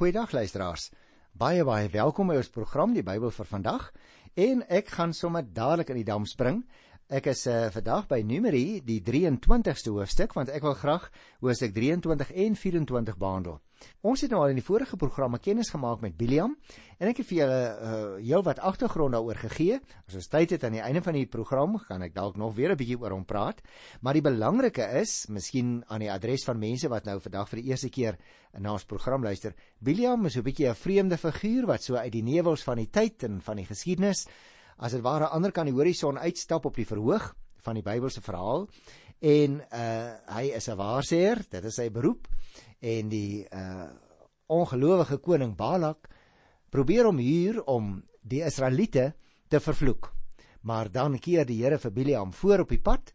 Goeiedag luisteraars. Baie baie welkom by ons program Die Bybel vir vandag. En ek gaan sommer dadelik in die dam spring. Ek is uh, vandag by Numeri, die 23ste hoofstuk, want ek wil graag hoofstuk 23 en 24 behandel. Ons het nou al in die vorige programme kennis gemaak met Biliam en ek het vir julle uh, heelwat agtergrond daaroor gegee. As ons tyd het aan die einde van die program, gaan ek dalk nog weer 'n bietjie oor hom praat. Maar die belangrike is, miskien aan die adres van mense wat nou vandag vir die eerste keer na ons program luister, Biliam is 'n bietjie 'n vreemde figuur wat so uit die nevels van die tyd en van die geskiedenis as dit ware ander kan die horison uitstap op die verhoog van die Bybelse verhaal en uh hy is 'n waarsêer, dit is sy beroep en die uh ongelowige koning Balak probeer hom huur om die Israeliete te vervloek. Maar dan keer die Here vir Biliam voor op die pad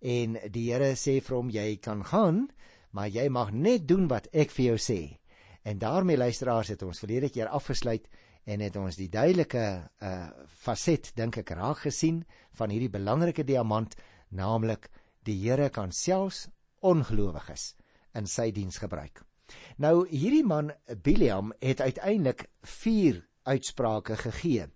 en die Here sê vir hom jy kan gaan, maar jy mag net doen wat ek vir jou sê. En daarmee luisteraars het ons verlede keer afgesluit en het ons die duidelike uh faset dink ek raak gesien van hierdie belangrike diamant, naamlik die Here kan selfs ongelowiges in sy diens gebruik. Nou hierdie man Biliam het uiteindelik 4 uitsprake gegee.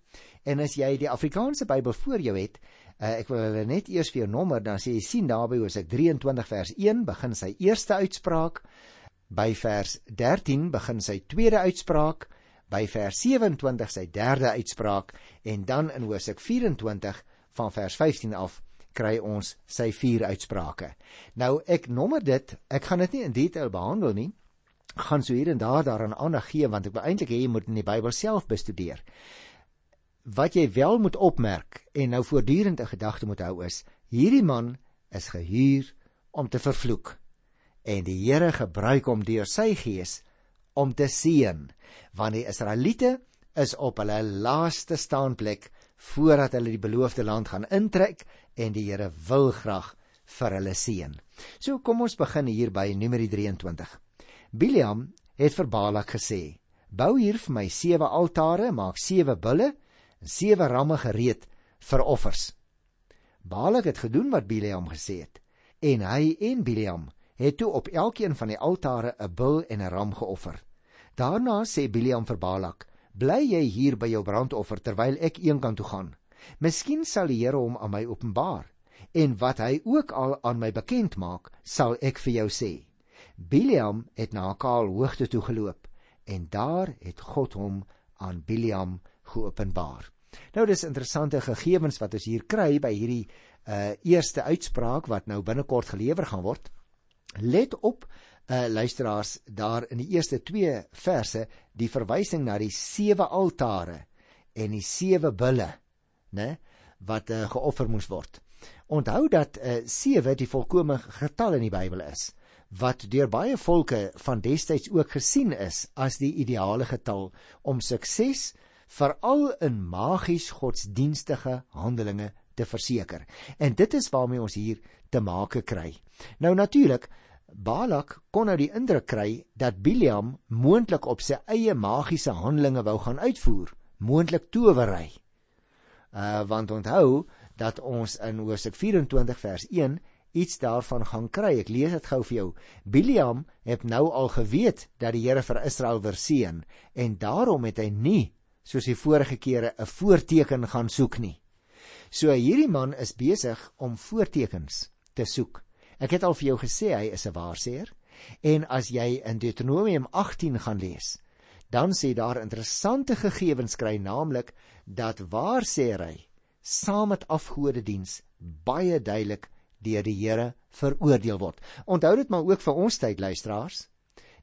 En as jy die Afrikaanse Bybel voor jou het, uh, ek wil hulle net eers vir jou nommer, dan sê jy sien daarby Hosea 23 vers 1 begin sy eerste uitspraak, by vers 13 begin sy tweede uitspraak, by vers 27 sy derde uitspraak en dan in Hosea 24 van vers 15 af kry ons sy vier uitsprake. Nou ek nommer dit, ek gaan dit nie in detail behandel nie. Gaan so hier en daar daaraan aandag gee want ek wil eintlik hê jy moet die Bybel self bestudeer. Wat jy wel moet opmerk en nou voortdurend 'n gedagte moet hou is, hierdie man is gehuur om te vervloek. En die Here gebruik hom deur sy gees om te seën, want die Israeliete is op hulle laaste staanplek voordat hulle die beloofde land gaan intrek en die Here wil graag vir hulle seën. So kom ons begin hier by Numeri 23. Biliam het vir Balak gesê: "Bou hier vir my sewe altare, maak sewe bulle en sewe ramme gereed vir offers." Balak het gedoen wat Biliam gesê het en hy en Biliam het toe op elkeen van die altare 'n bul en 'n ram geoffer. Daarna sê Biliam vir Balak: "Bly jy hier by jou brandoffer terwyl ek eenkant toe gaan." Miskien sal die Here hom aan my openbaar en wat hy ook al aan my bekend maak, sal ek vir jou sê. Biliam het na 'n kaal hoogte toe geloop en daar het God hom aan Biliam geopenbaar. Nou dis interessante gegevens wat ons hier kry by hierdie uh eerste uitspraak wat nou binnekort gelewer gaan word. Let op uh luisteraars daar in die eerste 2 verse die verwysing na die sewe altare en die sewe bulle né, wat uh, geoffer moes word. Onthou dat 7 uh, die volkomme getal in die Bybel is wat deur baie volke van destyds ook gesien is as die ideale getal om sukses veral in magies godsdienstige handelinge te verseker. En dit is waarmee ons hier te make kry. Nou natuurlik Balak kon nou die indruk kry dat Biliam moontlik op sy eie magiese handelinge wou gaan uitvoer, moontlik towery. Uh want onthou dat ons in Hosea 24 vers 1 iets daarvan gaan kry. Ek lees dit gou vir jou. Biliam het nou al geweet dat die Here vir Israel verseën en daarom het hy nie soos die vorige kere 'n voorteken gaan soek nie. So hierdie man is besig om voortekens te soek. Ek het al vir jou gesê hy is 'n waarsêer en as jy in Deuteronomium 18 gaan lees, dan sê daar interessante gegevens kry naamlik dat waar sê hy saam met afgode diens baie duidelik deur die Here veroordeel word. Onthou dit maar ook vir ons tyd luisteraars.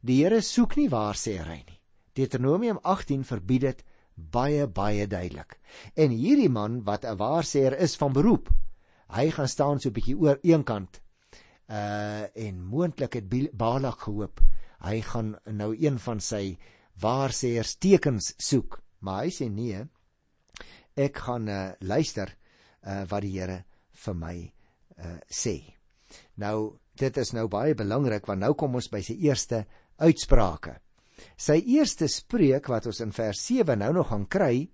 Die Here soek nie waar sê hy nie. Deuteronomium 18 verbied dit baie baie duidelik. En hierdie man wat 'n waarsêer is van beroep, hy gaan staan so 'n bietjie oor een kant. Uh en moontlik het Balak gehoop hy gaan nou een van sy waarsêers tekens soek, maar hy sê nee. Ek gaan uh, luister uh, wat die Here vir my uh, sê. Nou dit is nou baie belangrik want nou kom ons by sy eerste uitsprake. Sy eerste spreek wat ons in vers 7 nou nog gaan kry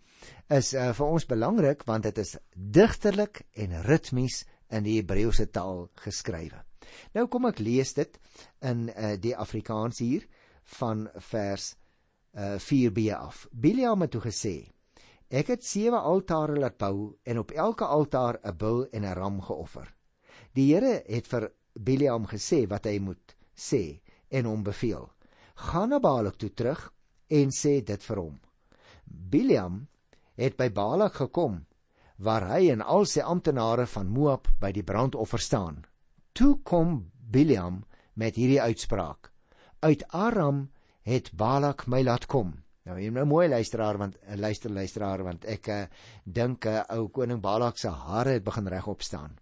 is uh, vir ons belangrik want dit is digterlik en ritmies in die Hebreëse taal geskrywe. Nou kom ek lees dit in uh, die Afrikaans hier van vers uh 4b af. Biliam het toe gesê: Ek het sewe altare laat bou en op elke altaar 'n bul en 'n ram geoffer. Die Here het vir Biliam gesê wat hy moet sê en hom beveel: Gaan na Balak toe terug en sê dit vir hom. Biliam het by Balak gekom waar hy en al sy amptenare van Moab by die brandoffer staan. Toe kom Biliam met hierdie uitspraak: Uit Aram het Balak my laat kom. Nou jy nou mooi luisteraar want luister luisteraar want ek uh, dink 'n uh, eh, ou koning Balak se hare het begin regop staan.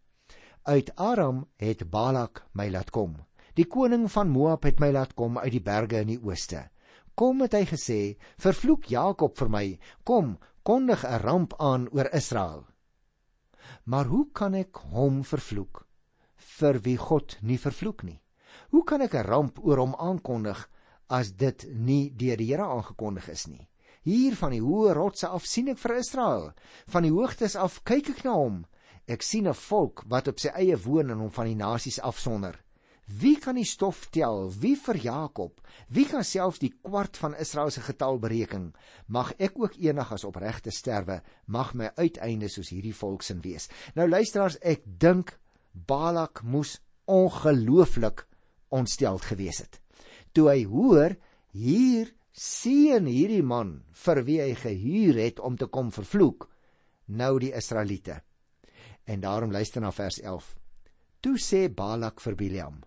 Uit Aram het Balak my laat kom. Die koning van Moab het my laat kom uit die berge in die ooste. Kom het hy gesê, vervloek Jakob vir my. Kom, kondig 'n ramp aan oor Israel. Maar hoe kan ek hom vervloek vir wie God nie vervloek nie? Hoe kan ek 'n ramp oor hom aankondig as dit nie deur die Here aangekondig is nie? Hier van die hoë rotse af sien ek vir Israel. Van die hoogtes af kyk ek na hom. Ek sien 'n volk wat op sy eie woon en hom van die nasies afsonder. Wie kan die stof tel? Wie vir Jakob? Wie kan selfs die kwart van Israel se getal bereken? Mag ek ook eendag as opregte sterwe, mag my uiteinde soos hierdie volk sin wees. Nou luisteraars, ek dink Balak moes ongelooflik ontsteld gewees het. Toe hy hoor hier sien hierdie man vir wie hy gehuur het om te kom vervloek, nou die Israeliete. En daarom luister na vers 11. Toe sê Balak vir Biljam: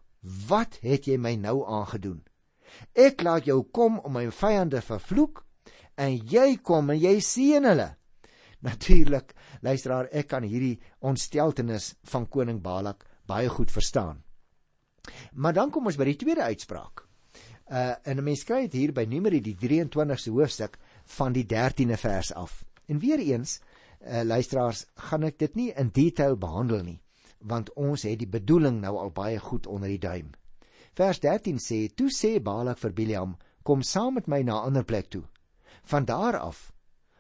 Wat het jy my nou aangedoen? Ek laat jou kom om my vyande vervloek en jy kom en jy seën hulle. Natuurlik, luisteraar, ek kan hierdie ontsteltenis van koning Balak baie goed verstaan. Maar dan kom ons by die tweede uitspraak. Uh en 'n mens kry dit hier by Numeri die 23ste hoofstuk van die 13de vers af. En weer eens, uh luisteraars, gaan ek dit nie in detail behandel nie want ons het die bedoeling nou al baie goed onder die duim. Vers 13 sê: "Toe sê Balak vir Biljam: Kom saam met my na 'n ander plek toe. Van daar af,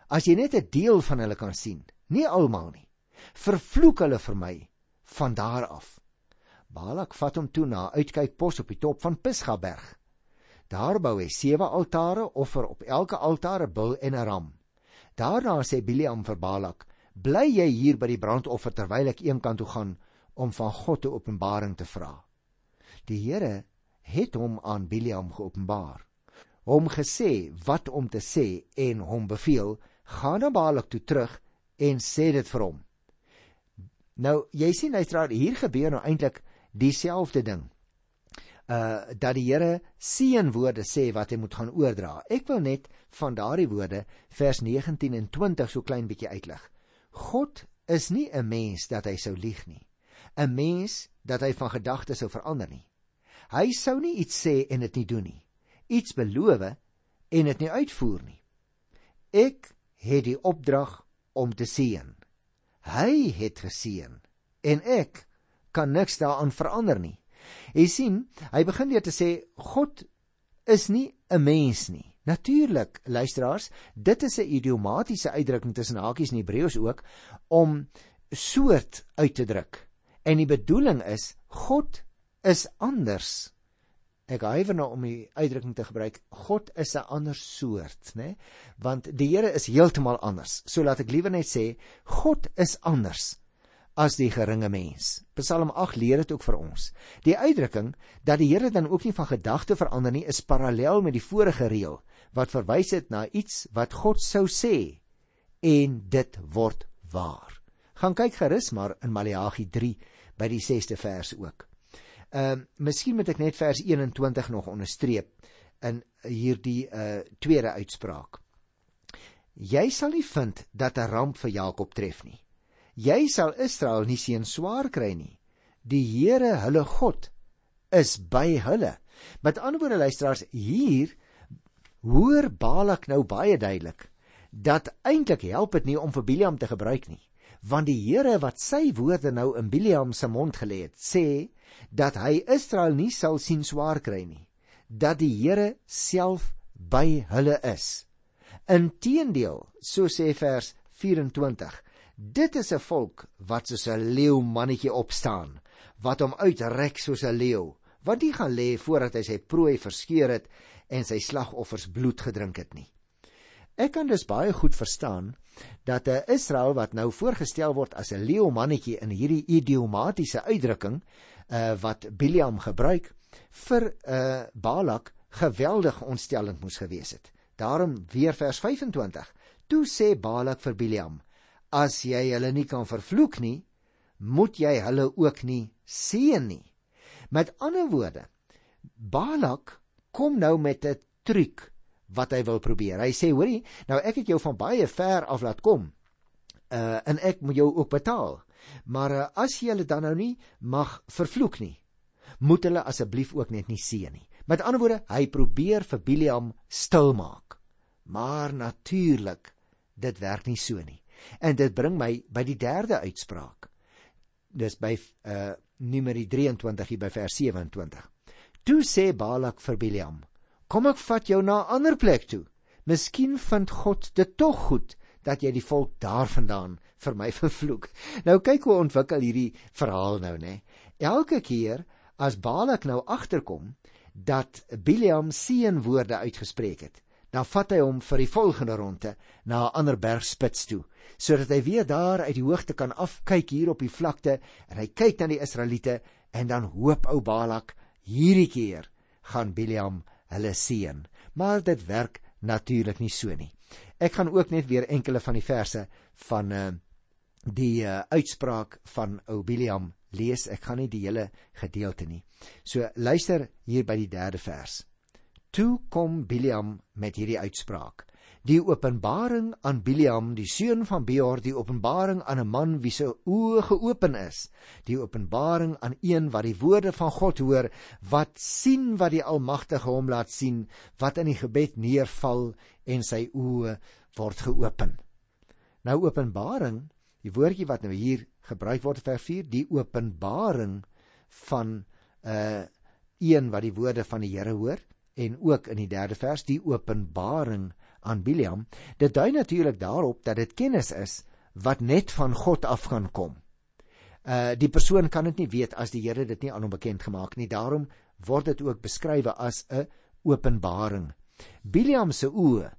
as jy net 'n deel van hulle kan sien, nie almal nie, vervloek hulle vir my van daar af." Balak vat hom toe na 'n uitkykpos op die top van Pisgaberg. Daar bou hy sewe altare, offer op elke altaar 'n bul en 'n ram. Daarna sê Biljam vir Balak: "Bly jy hier by die brandoffer terwyl ek eenkant toe gaan om van God 'n openbaring te vra. Die Here het hom aan Biliam geopenbaar. Hom gesê wat om te sê en hom beveel: "Gaan na Balak toe terug en sê dit vir hom." Nou, jy sien luisteraar, hier gebeur nou eintlik dieselfde ding. Uh dat die Here seën woorde sê wat hy moet gaan oordra. Ek wil net van daardie woorde vers 19 en 20 so klein bietjie uitlig. God is nie 'n mens dat hy sou lieg nie. 'n mens dat hy van gedagtes sou verander nie. Hy sou nie iets sê en dit nie doen nie. Iets beloof en dit nie uitvoer nie. Ek het die opdrag om te seën. Hy het geseën en ek kan niks daaraan verander nie. Jy sien, hy begin weer te sê God is nie 'n mens nie. Natuurlik, luisteraars, dit is 'n idiomatiese uitdrukking tussen hakies in Hebreëus ook om soort uit te druk. En die bedoeling is God is anders. Ek huiwer nou om die uitdrukking te gebruik. God is 'n ander soort, né? Want die Here is heeltemal anders. So laat ek liewer net sê God is anders as die geringe mens. Psalm 8 leer dit ook vir ons. Die uitdrukking dat die Here dan ook nie van gedagte verander nie, is parallel met die vorige reël wat verwys het na iets wat God sou sê en dit word waar. Gaan kyk gerus maar in Maleagi by die 6ste vers ook. Ehm uh, miskien moet ek net vers 21 nog onderstreep in hierdie uh tweede uitspraak. Jy sal nie vind dat 'n ramp vir Jakob tref nie. Jy sal Israel nie sien swaar kry nie. Die Here, hulle God, is by hulle. Met ander woorde luisteraars, hier hoor Balak nou baie duidelik dat eintlik help dit nie om vir Biliam te gebruik nie want die Here wat sy woorde nou in Biliam se mond gelê het, sê dat hy Israel nie sal sien swaar kry nie, dat die Here self by hulle is. Inteendeel, so sê vers 24, dit is 'n volk wat soos 'n leeu mannetjie opstaan, wat hom uitrek soos 'n leeu, wat nie gaan lê voordat hy sy prooi verskeur het en sy slagoffers bloed gedrink het nie. Ek kan dus baie goed verstaan dat 'n Israel wat nou voorgestel word as 'n leeumannetjie in hierdie idiomatiese uitdrukking uh, wat Biliam gebruik vir uh, Balak geweldig ontstellend moes gewees het. Daarom weer vers 25. Toe sê Balak vir Biliam: As jy hulle nie kan vervloek nie, moet jy hulle ook nie seën nie. Met ander woorde, Balak kom nou met 'n truc wat hy wil probeer. Hy sê, hoorie, nou ek het jou van baie ver af laat kom. Uh en ek moet jou ook betaal. Maar uh, as jy hulle dan nou nie mag vervloek nie, moet hulle asseblief ook net nie seën nie. Met ander woorde, hy probeer vir Biliam stil maak. Maar natuurlik, dit werk nie so nie. En dit bring my by die derde uitspraak. Dis by uh Numeri 23 hier by vers 27. Toe sê Balak vir Biliam: "Kom ek vat jou na 'n ander plek toe. Miskien vind God dit tog goed dat jy die volk daarvandaan vir my vervloek." Nou kyk hoe ontwikkel hierdie verhaal nou, né? Elke keer as Balak nou agterkom dat Biliam seënwoorde uitgespreek het, dan vat hy hom vir die volgende ronde na 'n ander bergspits toe sodat hy weer daar uit die hoogte kan afkyk hier op die vlakte en hy kyk na die Israeliete en dan hoop ou Balak hierdie keer gaan Biliam hulle seën maar dit werk natuurlik nie so nie ek gaan ook net weer enkele van die verse van uh, die uh, uitspraak van ou Biliam lees. Ek gaan nie die hele gedeelte nie. So luister hier by die derde vers. Toe kom Biliam met hierdie uitspraak: Die openbaring aan Biliam, die seun van Beor, die openbaring aan 'n man wie se oë geopen is, die openbaring aan een wat die woorde van God hoor, wat sien wat die Almagtige hom laat sien, wat in die gebed neerval en sy oë word geopen. Nou openbaring, die woordjie wat nou hier gebruik word vers 4, die openbaring van 'n uh, een wat die woorde van die Here hoor en ook in die derde vers die openbaring aan Biliam, dit dui natuurlik daarop dat dit kennis is wat net van God af gaan kom. Uh die persoon kan dit nie weet as die Here dit nie aan hom bekend gemaak nie. Daarom word dit ook beskrywe as 'n openbaring. Biliam se oë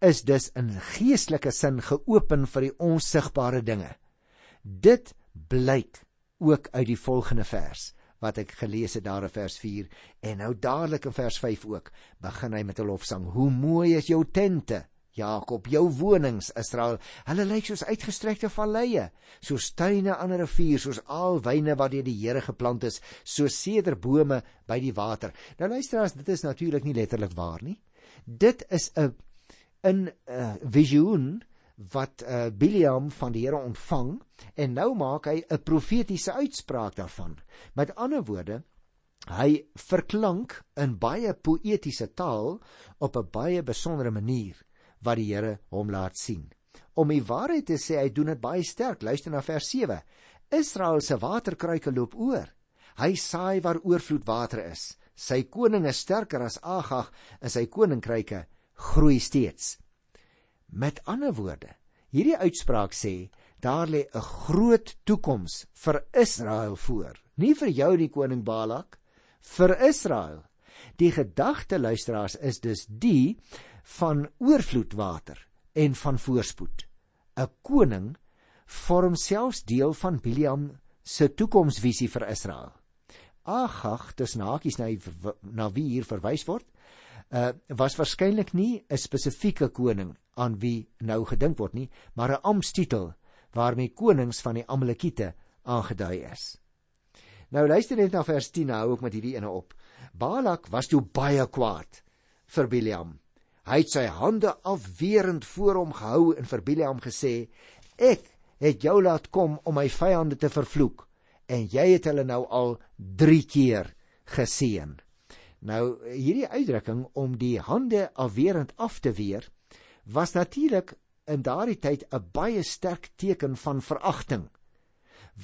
is dus in geestelike sin geopen vir die onsigbare dinge. Dit blyk ook uit die volgende vers wat ek gelees het daar in vers 4 en nou dadelik in vers 5 ook begin hy met 'n lofsang. Hoe mooi is jou tente Jakob jou wonings Israel. Hulle lyk soos uitgestrekte valleie soos tuine aan 'n rivier soos alwyne wat deur die Here geplant is soos sederbome by die water. Nou luister as dit is natuurlik nie letterlik waar nie. Dit is 'n 'n uh, visioen wat uh, Biliam van die Here ontvang en nou maak hy 'n profetiese uitspraak daarvan. Met ander woorde, hy verklank in baie poëtiese taal op 'n baie besondere manier wat die Here hom laat sien. Om die waarheid te sê, hy doen dit baie sterk. Luister na vers 7. Israel se waterkruike loop oor. Hy saai waar oorvloed water is. Sy koning is sterker as Agag en sy koninkryke groei steeds. Met ander woorde, hierdie uitspraak sê daar lê 'n groot toekoms vir Israel voor. Nie vir jou die koning Balak, vir Israel. Die gedagte luisteraars is dus die van oorvloedwater en van voorspoed. 'n Koning vorm selfs deel van Biliam se toekomsvisie vir Israel. Agag, dis nakies na, na wie hier verwys word, uh, was waarskynlik nie 'n spesifieke koning aan wie nou gedink word nie, maar 'n amptstitel waarmee konings van die Amalekiete aangedui is. Nou luister net na vers 10 hou ek met hierdie ene op. Balak was toe baie kwaad vir Biliam. Hy het sy hande afwerend voor hom gehou en vir Biliam gesê: "Ek het jou laat kom om my vyande te vervloek en jy het hulle nou al 3 keer geseën." Nou hierdie uitdrukking om die hande afwerend af te weer was natuurlik in daardie tyd 'n baie sterk teken van veragting.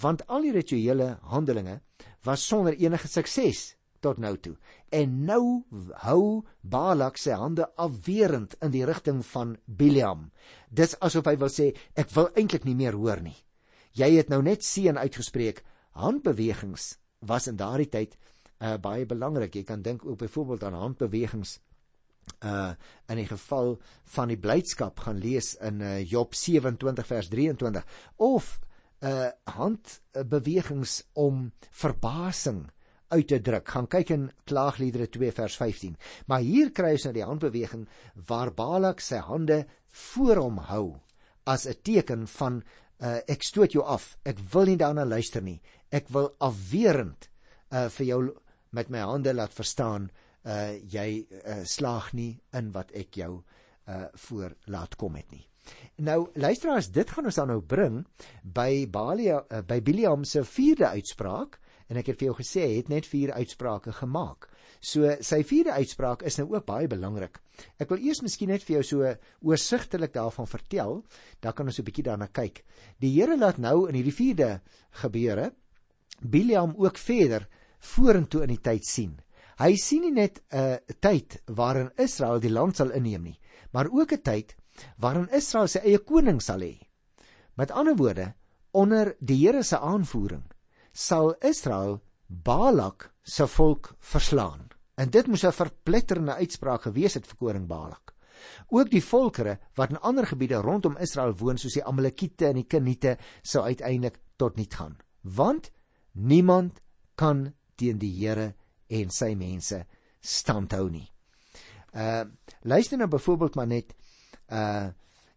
Want al die rituele handelinge was sonder enige sukses tot nou toe. En nou hou Balak sy hande afwerend in die rigting van Biliam. Dis asof hy wil sê ek wil eintlik nie meer hoor nie. Jy het nou net seën uitgespreek. Handbewegings was in daardie tyd uh, baie belangrik. Jy kan dink ook byvoorbeeld aan handbewegings uh in die geval van die blydskap gaan lees in uh, Job 27 vers 23 of uh handbewegings om verbasing uit te druk. Gaan kyk in Klaagliedere 2 vers 15. Maar hier kry ons nou die handbeweging waar Balak sy hande voor hom hou as 'n teken van uh, ek stoot jou af. Ek wil nie daarna luister nie. Ek wil afwerend uh, vir jou met my hande laat verstaan uh jy uh, slaag nie in wat ek jou uh voor laat kom het nie. Nou luisteraars, dit gaan ons dan nou bring by Balia uh, by Biliam se vierde uitspraak en ek het vir jou gesê hy het net vier uitsprake gemaak. So sy vierde uitspraak is nou ook baie belangrik. Ek wil eers miskien net vir jou so oorsigtelik daarvan vertel, dan kan ons 'n bietjie daarna kyk. Die Here laat nou in hierdie vierde gebeure Biliam ook verder vorentoe in die tyd sien. Hy sien nie net 'n uh, tyd waarin Israel die land sal inneem nie, maar ook 'n tyd waarin Israel sy eie koning sal hê. Met ander woorde, onder die Here se aanvoering sal Israel Balak se volk verslaan. En dit moes 'n verpletterende uitspraak gewees het vir koning Balak. Ook die volkere wat in ander gebiede rondom Israel woon soos die Amalekiete en die Keniete sou uiteindelik tot niet gaan. Want niemand kan teen die Here en sy mense standhou nie. Uh luister nou byvoorbeeld maar net uh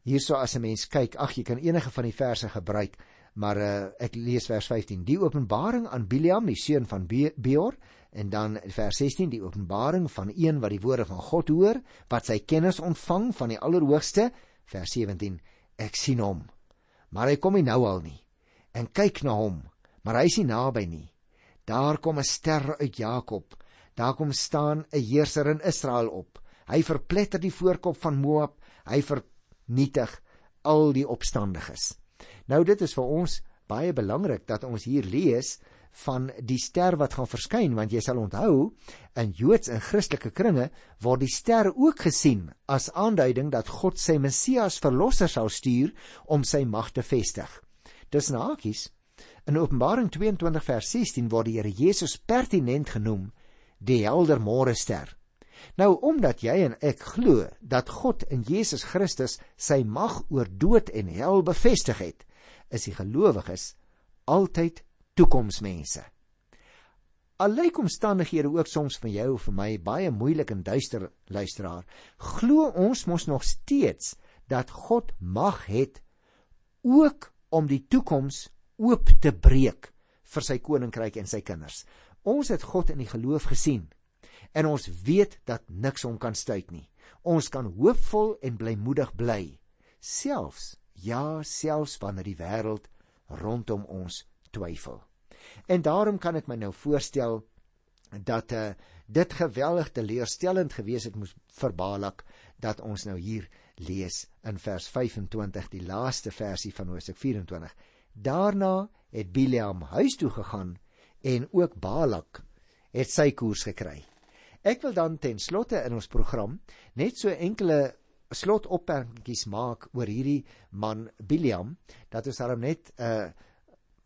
hierso as 'n mens kyk, ag jy kan enige van die verse gebruik. Maar uh, ek lees vers 15. Die openbaring aan Biliam, die seun van Be Beor, en dan vers 16, die openbaring van een wat die woorde van God hoor, wat sy kennis ontvang van die Allerhoogste, vers 17. Ek sien hom, maar hy kom nie nou al nie. En kyk na hom, maar hy is nie naby nie. Daar kom 'n ster uit Jakob. Daar kom staan 'n heerser in Israel op. Hy verpletter die voorkop van Moab. Hy vernietig al die opstandiges. Nou dit is vir ons baie belangrik dat ons hier lees van die ster wat gaan verskyn want jy sal onthou in Joods en Christelike kringe word die ster ook gesien as aanduiding dat God sy Messias verlosser sal stuur om sy mag te vestig. Dis nakies in Openbaring 22 vers 16 word die Here Jesus pertinent genoem die helder môre ster. Nou omdat jy en ek glo dat God in Jesus Christus sy mag oor dood en hel bevestig het, is die gelowiges altyd toekomsmense. Al lyk omstandighede ook soms vir jou of vir my baie moeilik en duister luisteraar, glo ons mos nog steeds dat God mag het ook om die toekoms oop te breek vir sy koninkryk en sy kinders. Ons het God in die geloof gesien en ons weet dat niks hom kan stuit nie. Ons kan hoopvol en blymoedig bly, selfs ja, selfs wanneer die wêreld rondom ons twyfel. En daarom kan ek my nou voorstel dat uh, dit geweldig teleurstellend gewees het moes vir Balak dat ons nou hier lees in vers 25 die laaste versie van Hosea 24. Daarna het Bileam huis toe gegaan en ook Balak het sy koers gekry. Ek wil dan ten slotte in ons program net so enkele slotopmerkings maak oor hierdie man Biliam dat ons daarom net uh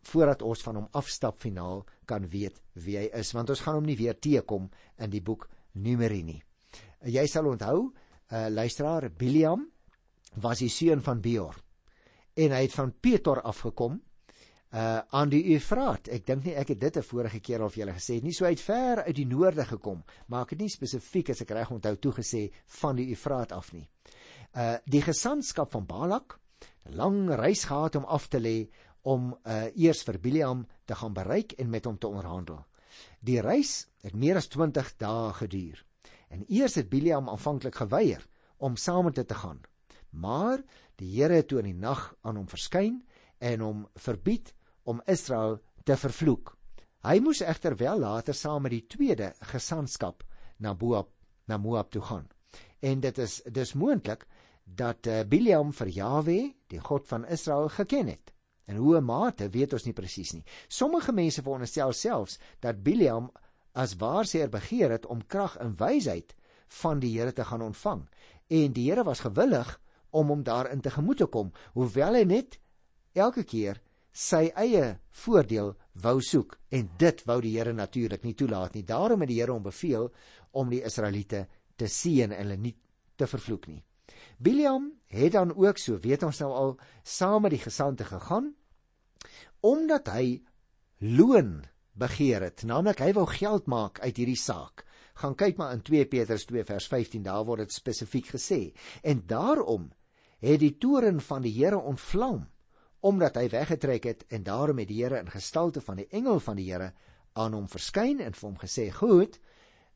voordat ons van hom afstap finaal kan weet wie hy is want ons gaan hom nie weer teekom in die boek Numeri nie. Jy sal onthou, uh luisteraar Biliam was die seun van Beor en hy het van Petor afgekom uh aan die Eufraat. Ek dink nie ek het dit 'n vorige keer al vir julle gesê nie. So uit ver uit die noorde gekom, maar ek het nie spesifiek as ek reg onthou toegesê van die Eufraat af nie. Uh die gesantskap van Balak, 'n lang reis gehad om af te lê om uh eers vir Biliam te gaan bereik en met hom te onderhandel. Die reis het meer as 20 dae geduur. En eers het Biliam aanvanklik geweier om saam met dit te gaan. Maar die Here het toe in die nag aan hom verskyn en hom verbied om Israel te vervloek. Hy moes egter wel later saam met die tweede gesantskap na Moab na Moab toe gaan. En dit is dis moontlik dat uh, Biliam vir Jawe, die God van Israel, geken het. En hoe mate weet ons nie presies nie. Sommige mense veronderstel selfs dat Biliam as waarseer begeer het om krag en wysheid van die Here te gaan ontvang en die Here was gewillig om hom daarin te gemoet te kom, hoewel hy net elke keer sy eie voordeel wou soek en dit wou die Here natuurlik nie toelaat nie. Daarom het die Here hom beveel om die Israeliete te seën en hulle nie te vervloek nie. Biliam het dan ook so weet ons nou al saam met die gesande gegaan omdat hy loon begeer het, naamlik hy wou geld maak uit hierdie saak. Gaan kyk maar in 2 Petrus 2 vers 15, daar word dit spesifiek gesê. En daarom het die toren van die Here ontvlam omdat hy weggetrek het en daarom het die Here in gestalte van die engel van die Here aan hom verskyn en vir hom gesê: "Goed,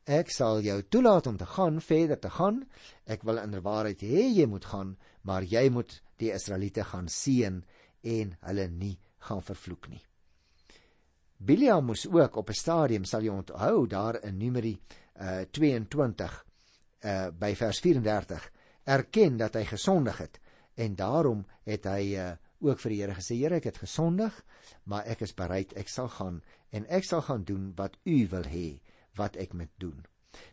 ek sal jou toelaat om te gaan, verder te gaan. Ek wil inderwaarheid hê jy moet gaan, maar jy moet die Israeliete gaan seën en hulle nie gaan vervloek nie." Biliam moes ook op 'n stadium sal jy onthou daar in Numeri uh 22 uh by vers 34 erken dat hy gesondig het en daarom het hy uh ook vir die Here gesê Here ek het gesondig maar ek is bereid ek sal gaan en ek sal gaan doen wat u wil hê wat ek moet doen.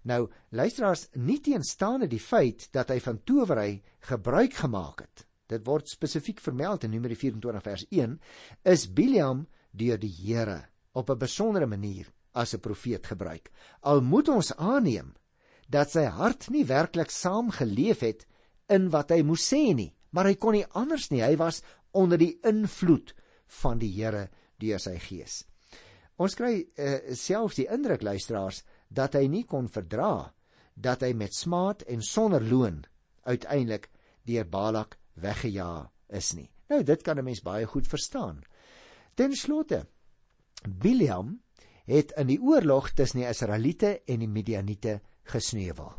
Nou luisteraars nie teenstaande die feit dat hy van towery gebruik gemaak het. Dit word spesifiek vermeld in Numeri 24 vers 1 is Biliam deur die Here op 'n besondere manier as 'n profeet gebruik. Al moet ons aanneem dat sy hart nie werklik saamgeleef het in wat hy moes sê nie, maar hy kon nie anders nie. Hy was onder die invloed van die Here deur sy gees. Ons kry uh, selfs die indruk luisteraars dat hy nie kon verdra dat hy met smaad en sonder loon uiteindelik deur Balak weggejaag is nie. Nou dit kan 'n mens baie goed verstaan. Ten slotte Biliam het in die oorlog tussen die Israeliete en die Midianiete gesneuwel.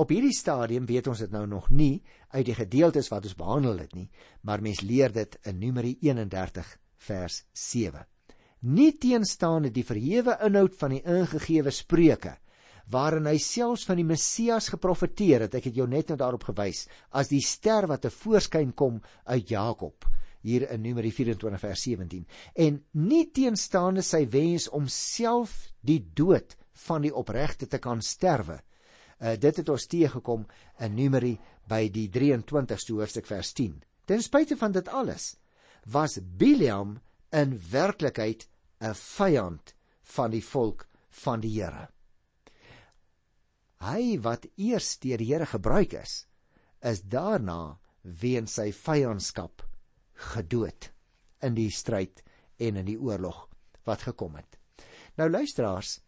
Op hierdie stadium weet ons dit nou nog nie uit die gedeeltes wat ons behandel het nie, maar mens leer dit in Numeri 31 vers 7. Nie teenstaande die verhewe inhoud van die ingegewe spreuke waarin hy selfs van die Messias geprofeteer het, ek het jou net nou daarop gewys, as die ster wat te voorskyn kom uit Jakob hier in Numeri 24 vers 17 en nie teenstaande sy wens om self die dood van die opregte te kan sterwe. Uh, dit het ons teëgekom in Numeri by die 23ste hoofstuk vers 10. Ten spyte van dit alles was Biliam in werklikheid 'n vyand van die volk van die Here. Hy wat eers deur die Here gebruik is, is daarna weens sy vyandskap gedood in die stryd en in die oorlog wat gekom het. Nou luisteraars,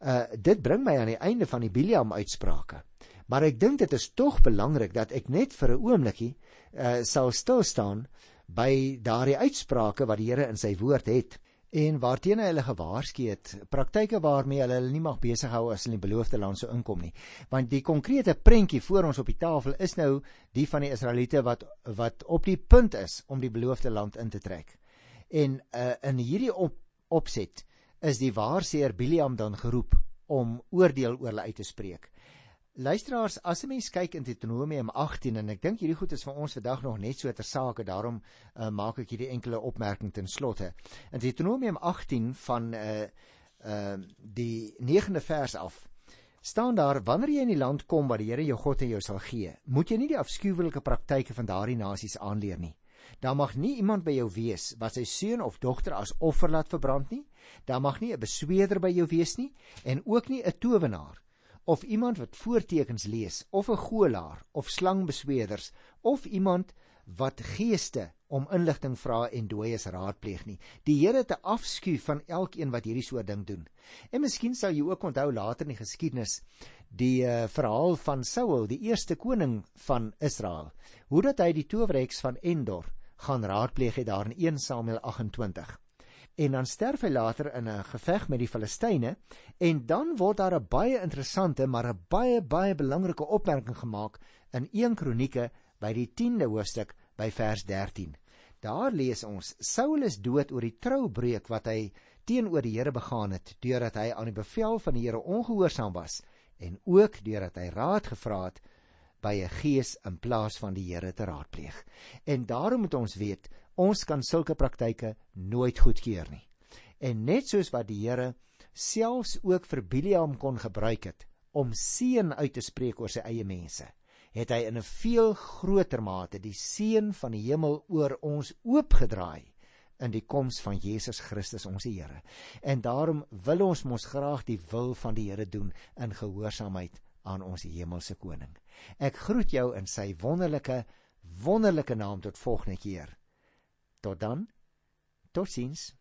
uh dit bring my aan die einde van die Biliam uitsprake. Maar ek dink dit is tog belangrik dat ek net vir 'n oombliekie uh sal stil staan by daardie uitsprake wat die Here in sy woord het en waarteen hy hulle gewaarsku het, praktyke waarmee hulle hulle nie mag besig hou as hulle in die beloofde land sou inkom nie. Want die konkrete prentjie voor ons op die tafel is nou die van die Israeliete wat wat op die punt is om die beloofde land in te trek. En uh, in hierdie op, opset is die waarseer Biliam dan geroep om oordeel oor hulle uit te spreek. Luisteraars, as 'n mens kyk in Deuteronomium 18 en ek dink hierdie goed is vir ons vandag nog net so ter saake, daarom uh, maak ek hierdie enkele opmerking ten slotte. In Deuteronomium 18 van uh uh die 9de vers af staan daar wanneer jy in die land kom wat die Here jou God aan jou sal gee, moet jy nie die afskuwelike praktyke van daardie nasies aanleer nie. Daar mag nie iemand by jou wees wat sy seun of dogter as offer laat verbrand nie. Daar mag nie 'n besweerder by jou wees nie en ook nie 'n towenaar of iemand wat voortekens lees of 'n goelaar of slangbesweerders of iemand wat geeste om inligting vra en dooies raadpleeg nie. Die Here het 'n afskuw van elkeen wat hierdie soort ding doen. En miskien sal jy ook onthou later in die geskiedenis die uh, verhaal van Saul, die eerste koning van Israel, hoe dat hy die towerheks van Endor gaan raadpleeg het daar in 1 Samuel 28 en dan sterf hy later in 'n geveg met die Filistyne en dan word daar 'n baie interessante maar 'n baie baie belangrike opmerking gemaak in 1 Kronieke by die 10de hoofstuk by vers 13. Daar lees ons: Saul is dood oor die troubreuk wat hy teenoor die Here begaan het deurdat hy aan die bevel van die Here ongehoorsaam was en ook deurdat hy raad gevra het by 'n gees in plaas van die Here te raadpleeg. En daarom moet ons weet Ons kan sulke praktyke nooit goedkeur nie. En net soos wat die Here selfs ook vir Biliam kon gebruik het om seën uit te spreek oor sy eie mense, het hy in 'n veel groter mate die seën van die hemel oor ons oopgedraai in die koms van Jesus Christus ons Here. En daarom wil ons mos graag die wil van die Here doen in gehoorsaamheid aan ons hemelse koning. Ek groet jou in sy wonderlike wonderlike naam tot volgende keer. Tot dan. Totsiens.